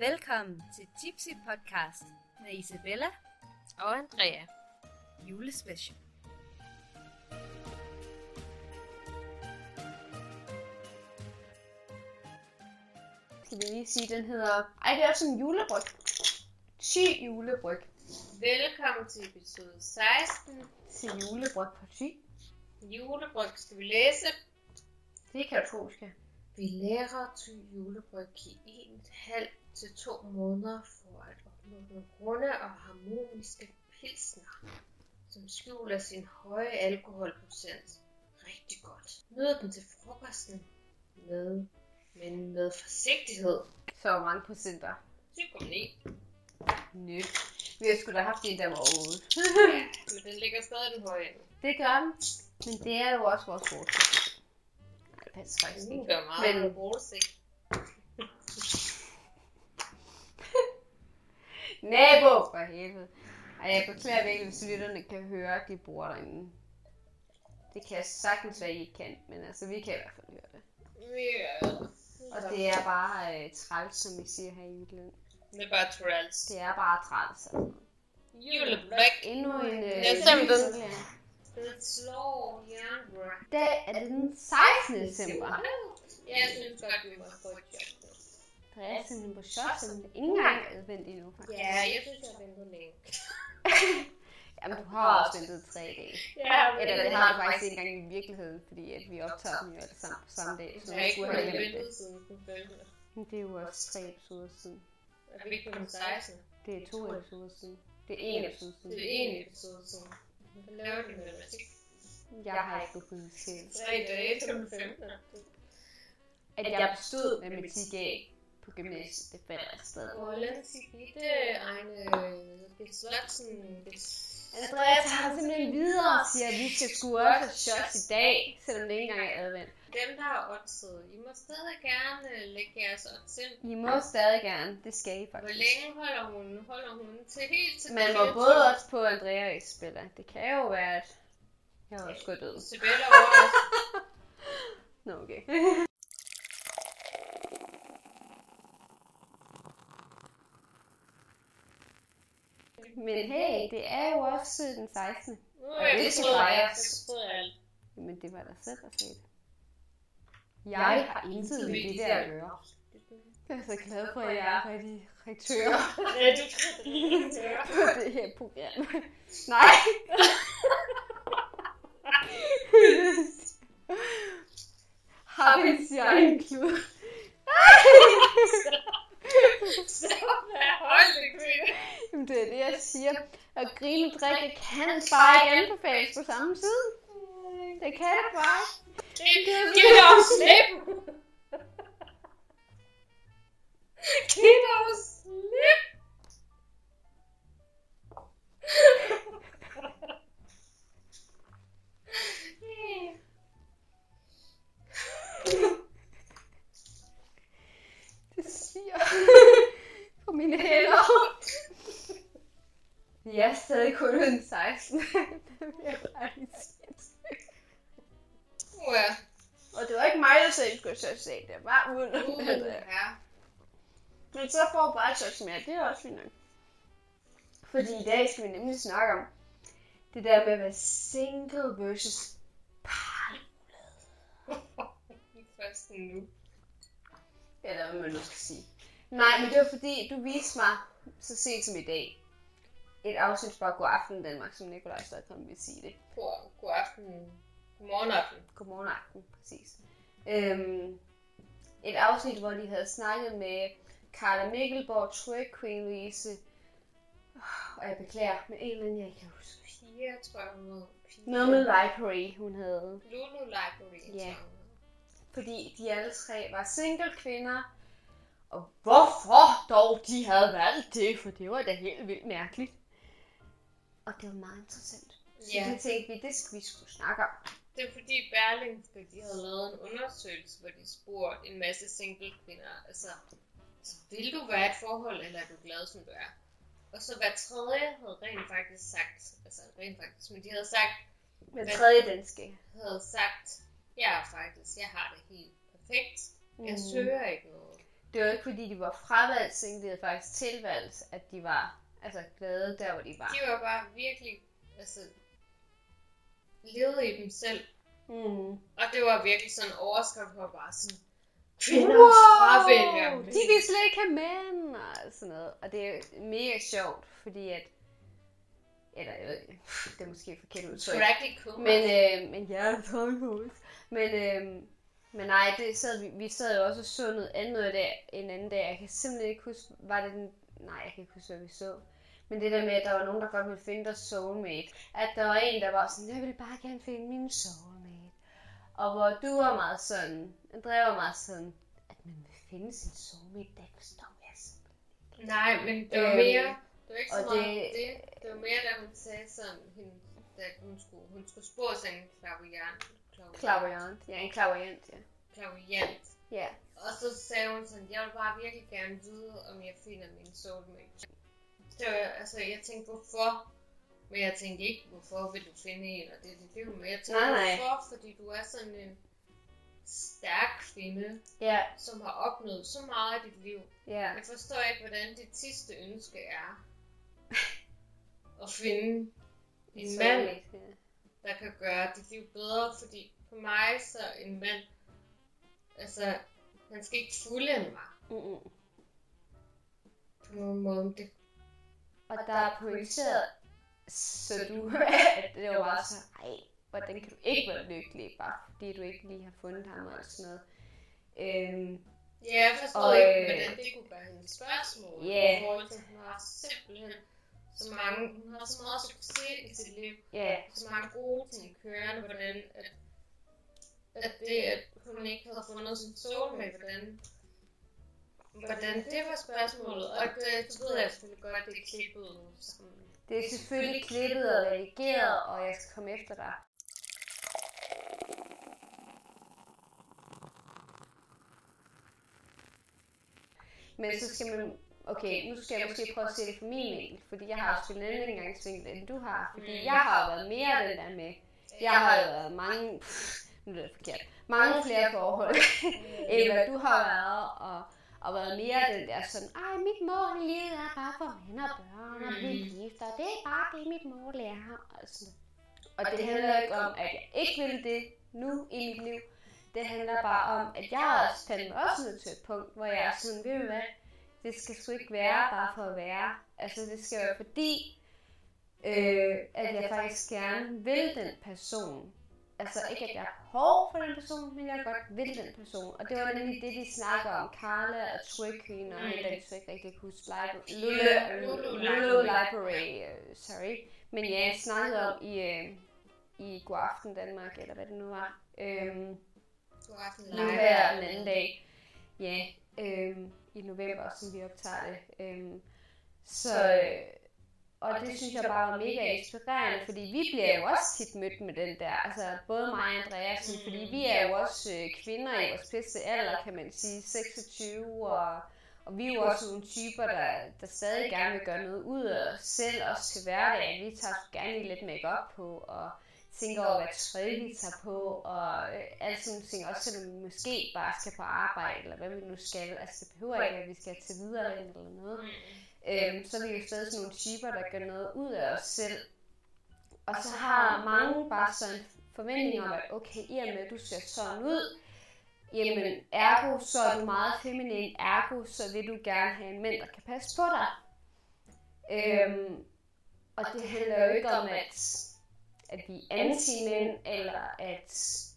Velkommen til Tipsy Podcast med Isabella Og Andrea. julespecial. Skal vi lige sige, den hedder... Ej, det er også en julebryg. Syg julebryg. Velkommen til episode 16. Til julebryg på syg. Julebryg skal vi læse. Det kan du tro, vi skal. Vi lærer til julebryg i 1,5 til 2 måneder for at opnå nogle runde og harmoniske pilsner, som skjuler sin høje alkoholprocent rigtig godt. Nyd den til frokosten med, men med forsigtighed. Så hvor mange procenter? 7,9. Nø. Vi har sgu da haft en, der var 8. Ja, men den ligger stadig den høje ende. Det gør den. Men det er jo også vores fortsæt. Nej, det passer faktisk Den ikke. gør meget Men- men... roligt. Nabo! For helvede. Ej, jeg beklager virkelig, hvis lytterne kan høre, at de bor derinde. Det kan sagtens være, I ikke kan, men altså, vi kan i hvert fald høre det. Ja. Og det er bare øh, træls, som vi siger her i Jylland. Det er bare træls. Det er bare træls. Altså. Juleblæk. Endnu en... Øh, Jeg stemte den. julekalender. Det slår er det den 16. december. Ja, jeg synes godt, vi må få et job. Simpelthen på shot, som ikke engang er advent endnu, faktisk. Ja, jeg synes, jeg har ventet længe. Jamen, du har også ventet tre dage. Ja, Eller det har du faktisk ikke engang i virkeligheden, fordi at vi optager dem jo alle sammen på samme dag. Så Jeg ikke have glemt det. vente siden den. Men det er jo også tre episoder siden. Er vi ikke kun 16? Det er to episoder siden. Det er en episode siden. Det er en episode siden. Hvad laver du med matematik? Jeg har ikke se, Tre dage til den 15. at jeg bestod matematik af på gymnasiet. Det falder stadig. Hvordan Siggitte, eine Beslutsen, Andreas har simpelthen videre og siger, at vi skal sgu også shots i dag, selvom det ikke engang er advent. Dem, der har oddset, I må stadig gerne lægge jeres odds ind. I må stadig gerne. Det skal I Hvor faktisk. længe holder hun? Holder hun til helt til Man må både også på Andrea og Isabella. Det kan jo være, at jeg også gået død. Isabella over Nå, okay. Men hey, det er jo også den 16. Nu Og er jeg det. Jeg. Men det var dig selv, der sagde det. Jeg har intet med det der at gøre. Jeg er så glad for, at jeg er redaktør Ja, du kan på det her program. Nej. Har vi en stjerneklud? Stop med hold det, kvinde. Det er det, jeg siger. Og grine og drikke kan bare ikke anbefales på samme tid. Det kan det bare. Giv dog slip. Giv dog slip. Kun den 16. det vil jeg bare lige sige. Ja. Og det var ikke mig, der at skulle så se det. var uden Uh, ja. Men så får bare så mere. Det er også fint nok. Fordi i dag skal vi nemlig snakke om det der med at være single versus party. Først nu. Eller hvad man nu skal sige. Nej, men det var fordi, du viste mig så sent som i dag et afsnit fra God Aften Danmark, som Nikolaj Støjkom vil sige det. God, god aften. Godmorgen aften. Godmorgen aften, præcis. Øhm, et afsnit, hvor de havde snakket med Carla Mikkelborg, Tryg, Queen Louise, og jeg beklager med en eller anden, jeg ikke kan huske. Pia, tror jeg, hun hed. Pia. Noget med Library, hun havde. Lulu Library. Ja. tror jeg. Fordi de alle tre var single kvinder. Og hvorfor dog de havde valgt det, for det var da helt vildt mærkeligt. Og det var meget interessant. Så Ja. det tænkte vi, det skal vi skulle snakke om. Det er fordi Berlingske, de havde lavet en undersøgelse, hvor de spurgte en masse single kvinder, altså, altså, vil du være i et forhold, eller er du glad, som du er? Og så hver tredje havde rent faktisk sagt, altså rent faktisk, men de havde sagt, Hvad- tredje danske. havde sagt, er faktisk, jeg har det helt perfekt. Jeg Mm. søger ikke noget. det var ikke fordi, de var fravalgt single, de havde faktisk tilvalgt, at de var altså, glade der, hvor de var. De var bare virkelig, altså, levede i dem selv. Mm. Og det var virkelig sådan overskrift på bare sådan, kvinder wow! fravælger mænd. De vil slet ikke have mænd og sådan noget. Og det er mega sjovt, fordi at eller jeg ved ikke, det er måske forkert udtryk. Practical. Men, øh, men ja, det Men, øh, men nej, det sad, vi, vi sad jo også og så noget andet dag, en anden dag. Jeg kan simpelthen ikke huske, var det den, nej, jeg kan ikke huske, hvad vi så. Men det der med, at der var nogen, der godt ville finde deres soulmate. At der var en, der var sådan, jeg vil bare gerne finde min soulmate. Og hvor du var meget sådan, Andrea var meget sådan, at man vil finde sin soulmate, det forstår jeg simpelthen Nej, men det var mere, øhm, det var ikke så meget det, det. Det var mere, da hun sagde sådan, hende, da hun skulle, hun skulle spore sig en klaviant. Klaviant, ja, en klaviant, ja. Klaviant. Ja. Og så sagde hun sådan, jeg vil bare virkelig gerne vide, om jeg finder min soulmate. Var, altså, jeg tænkte, hvorfor? Men jeg tænkte ikke, hvorfor vil du finde en, og det er dit liv. Men jeg tænkte, nej, nej. hvorfor? Fordi du er sådan en stærk kvinde, ja. som har opnået så meget i dit liv. Ja. Jeg forstår ikke, hvordan dit sidste ønske er at finde en mand, der kan gøre dit liv bedre, fordi for mig så en mand, altså, han skal ikke fuldende mig. Mm-mm. På nogen måde. Det... Og der er pointeret, så du, at det var bare så, ej, hvordan kan du ikke være lykkelig, bare fordi du ikke lige har fundet ham og sådan noget. Øhm, ja, jeg forstår og, ikke, hvordan det kunne være hendes spørgsmål. Ja. I forhold til, hun har simpelthen så mange, hun har så meget succes i sit liv. Ja. Så mange gode ting kørende, hvordan at, at det, at hun ikke havde fundet sin soulmate, hvordan hvordan det var spørgsmålet. Og det, så ved jeg selvfølgelig godt, det er klippet sammen. Det er selvfølgelig klippet og redigeret, og jeg skal komme efter dig. Men så skal man... Okay, nu skal jeg måske prøve at se det fra min vinkel, fordi jeg har også en anden indgangsvinkel, end du har. Fordi mm. jeg har været mere den der med... Jeg har været mange... Pff, nu er det forkert. Mange flere forhold, end hvad du har været, og og været mere den der sådan, ej, mit mål i livet er bare for mænd og børn og blive gift, og det er bare det, mit mål er. Altså. Og det handler ikke om, at jeg ikke vil det nu i mit liv. Det handler bare om, at jeg også fandt mig også ned til et punkt, hvor jeg er sådan, ved hvad, det skal sgu ikke være bare for at være. Altså det skal være fordi, øh, at jeg faktisk gerne vil den person, altså ikke at jeg har behov for den person, men jeg godt vil den person. Og det var nemlig det, de snakker om. Carla og Twicking og hende, der de så ikke rigtig kunne huske. Lulu, Library, sorry. Men ja, jeg snakkede om i, uh, i God Aften Danmark, eller hvad det nu var. Øhm, God Aften Nu hver den anden dag. Ja, øhm, i november, som vi optager det. Øhm, så, øh, og, det, det synes jeg bare var mega inspirerende, fordi vi bliver jo også tit mødt med den der, altså både mig og Andreas, fordi vi er jo også øh, kvinder i vores bedste alder, kan man sige, 26, og, og vi er jo også nogle typer, der, der stadig gerne vil gøre noget ud af os selv, også til hverdag. Vi tager gerne lige lidt makeup på, og tænker over, hvad tøj vi tager på, og øh, alt sådan ting, også selvom vi måske bare skal på arbejde, eller hvad vi nu skal. Altså det behøver ikke, at vi skal til videre eller noget. Øhm, så er vi jo stadig sådan nogle typer, der gør noget ud af os selv. Og så har mange bare sådan en forventning om, at okay, i og med, at du ser sådan ud, jamen ergo, så er du meget feminin, ergo, så vil du gerne have en mand, der kan passe på dig. Øhm, og det handler jo ikke om, at, at vi er anti-mænd, eller at,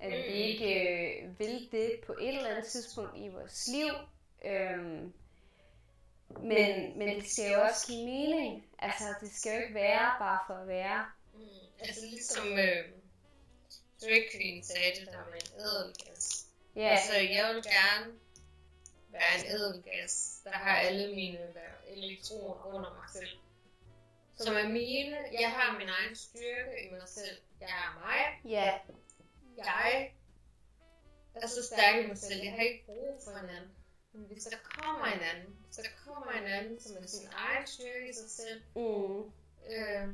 at vi ikke øh, vil det på et eller andet tidspunkt i vores liv. Øhm, men, men det skal jo også give mening. Altså, det skal jo ikke være bare for at være. Mm. Altså, ligesom øh, Drake Queen sagde det der med en ædelgas. Ja. Altså, jeg vil gerne være en ædelgas, der har alle mine elektroner under mig selv. Som er mine. Jeg har min egen styrke i mig selv. Jeg er mig. Ja. Jeg er så stærk i mig selv. Jeg har ikke brug for hinanden. Men hvis der kommer en anden, hvis der kommer en anden, som er sin egen styrke i sig selv, mm. øh,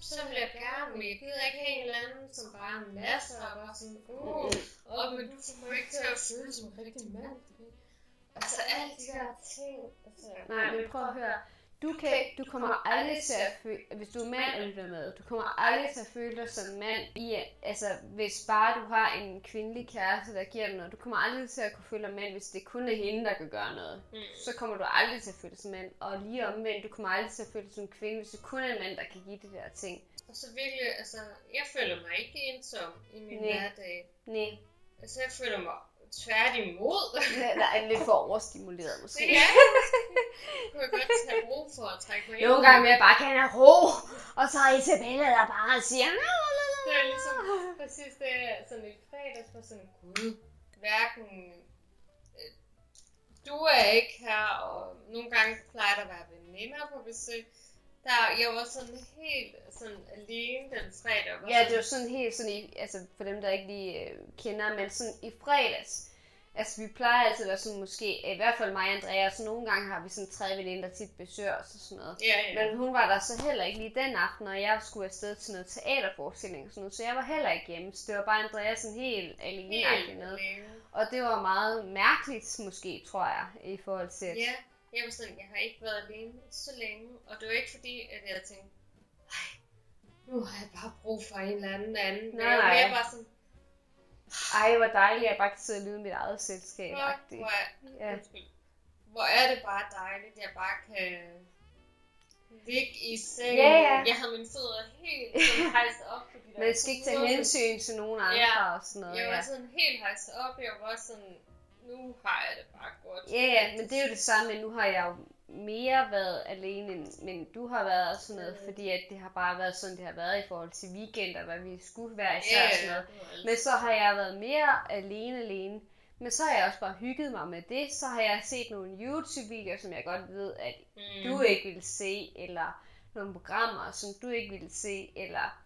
så vil jeg gerne, men jeg gider ikke have en eller anden, som bare er en masse, og bare sådan, uh, oh, men du får mig ikke til at føle som en rigtig mand. Altså alle de der ting. Altså, Nej, men prøv at høre. Du, kan, du kommer aldrig til at føle, hvis du er mand og lytter med, du kommer aldrig til at føle dig som mand i, altså hvis bare du har en kvindelig kæreste, der giver dig noget, du kommer aldrig til at kunne føle dig mand, hvis det kun er hende, der kan gøre noget. Mm. Så kommer du aldrig til at føle dig som mand, og lige omvendt, du kommer aldrig til at føle dig som kvinde, hvis det kun er en mand, der kan give de der ting. Og så virkelig, altså, jeg føler mig ikke ensom i min Nej. hverdag. Nej, Altså, jeg føler mig tværtimod. er lidt for overstimuleret måske. Det er kunne jeg godt tage brug for at trække mig Nogle gange vil jeg bare gerne have ro, og så er Isabella der bare siger, Det er ligesom præcis det, er sådan i fredags var sådan, gud, hverken øh, du er ikke her, og nogle gange plejer der at være veninder på besøg. Der, jeg var sådan helt sådan alene den fredag. og var Ja, det var sådan helt sådan i, altså for dem, der ikke lige øh, kender, men sådan i fredags. Altså vi plejer altid at være sådan måske, i hvert fald mig og Andrea, så nogle gange har vi sådan tre veninder, der tit besøger os og sådan noget. Ja, ja. Men hun var der så heller ikke lige den aften, og jeg skulle afsted til noget teaterforestilling og sådan noget, så jeg var heller ikke hjemme. Så det var bare Andrea sådan helt alene helt alene. Og det var meget mærkeligt måske, tror jeg, i forhold til, at Ja, jeg var sådan, jeg har ikke været alene så længe, og det var ikke fordi, at jeg tænkte, "Ej, nu har jeg bare brug for en eller anden anden. Nej, jeg var nej. mere bare sådan, ej, hvor dejligt, at jeg bare kan sidde og lyde mit eget selskab. Fuck, hvor er, Ja. hvor er det bare dejligt, at jeg bare kan ligge i sengen. Ja, ja. Jeg har mine fødder helt sådan hejst op der Man skal ikke tage hensyn til nogen andre Ja, og sådan noget. Jeg ja. var sådan helt hejst op, jeg var sådan, nu har jeg det bare godt. Ja, ja, men det er jo det samme, nu har jeg jo mere været alene, men du har været og sådan noget, Mhm. fordi at det har bare været sådan, det har været i forhold til weekender, hvad vi skulle være især og sådan noget. Men så har jeg været mere alene alene. Men så har jeg også bare hygget mig med det. Så har jeg set nogle YouTube-videoer, som jeg godt ved, at Mm. du ikke ville se, eller nogle programmer, som du ikke ville se, eller,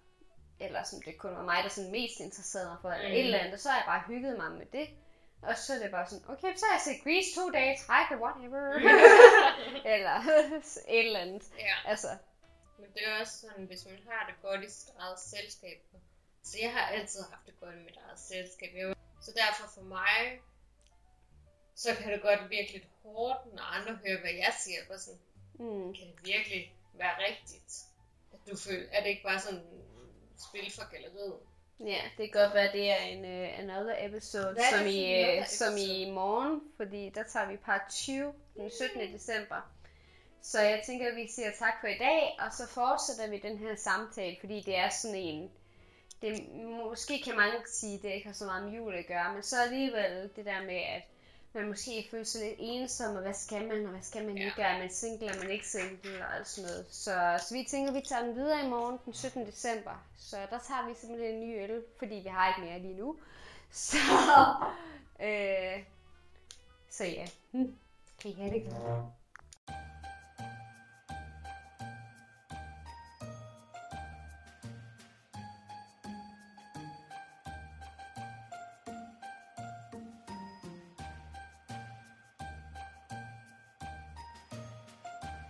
eller som det kun var mig, der sådan mest interesserede mig for, eller Mm. et eller andet. Og så har jeg bare hygget mig med det. Og så er det bare sådan, okay, så har jeg set Grease to dage, træk whatever. eller et eller andet. ja. Altså, Men det er også sådan, hvis man har det godt i sit eget selskab. Så jeg har altid haft det godt i mit eget selskab. Jeg, så derfor for mig, så kan det godt virke lidt hårdt, når andre hører, hvad jeg siger. Bare sådan, mm, kan det virkelig være rigtigt? At du føler, er det ikke bare sådan spil for galleriet? Ja, det kan godt være, det er en uh, another episode, Hvad det som i, uh, another som i episode? morgen, fordi der tager vi part 20 den 17. december. Så jeg tænker, at vi siger tak for i dag, og så fortsætter vi den her samtale, fordi det er sådan en... Det, måske kan mange sige, at det ikke har så meget med jul at gøre, men så alligevel det der med, at man måske føler sig lidt ensom, og hvad skal man, og hvad skal man ikke, er man single, er man ikke single, og alt sådan noget. Så, så vi tænker, at vi tager den videre i morgen, den 17. december. Så der tager vi simpelthen en ny øl, fordi vi har ikke mere lige nu. Så, øh, så ja, hm. kan I have det godt?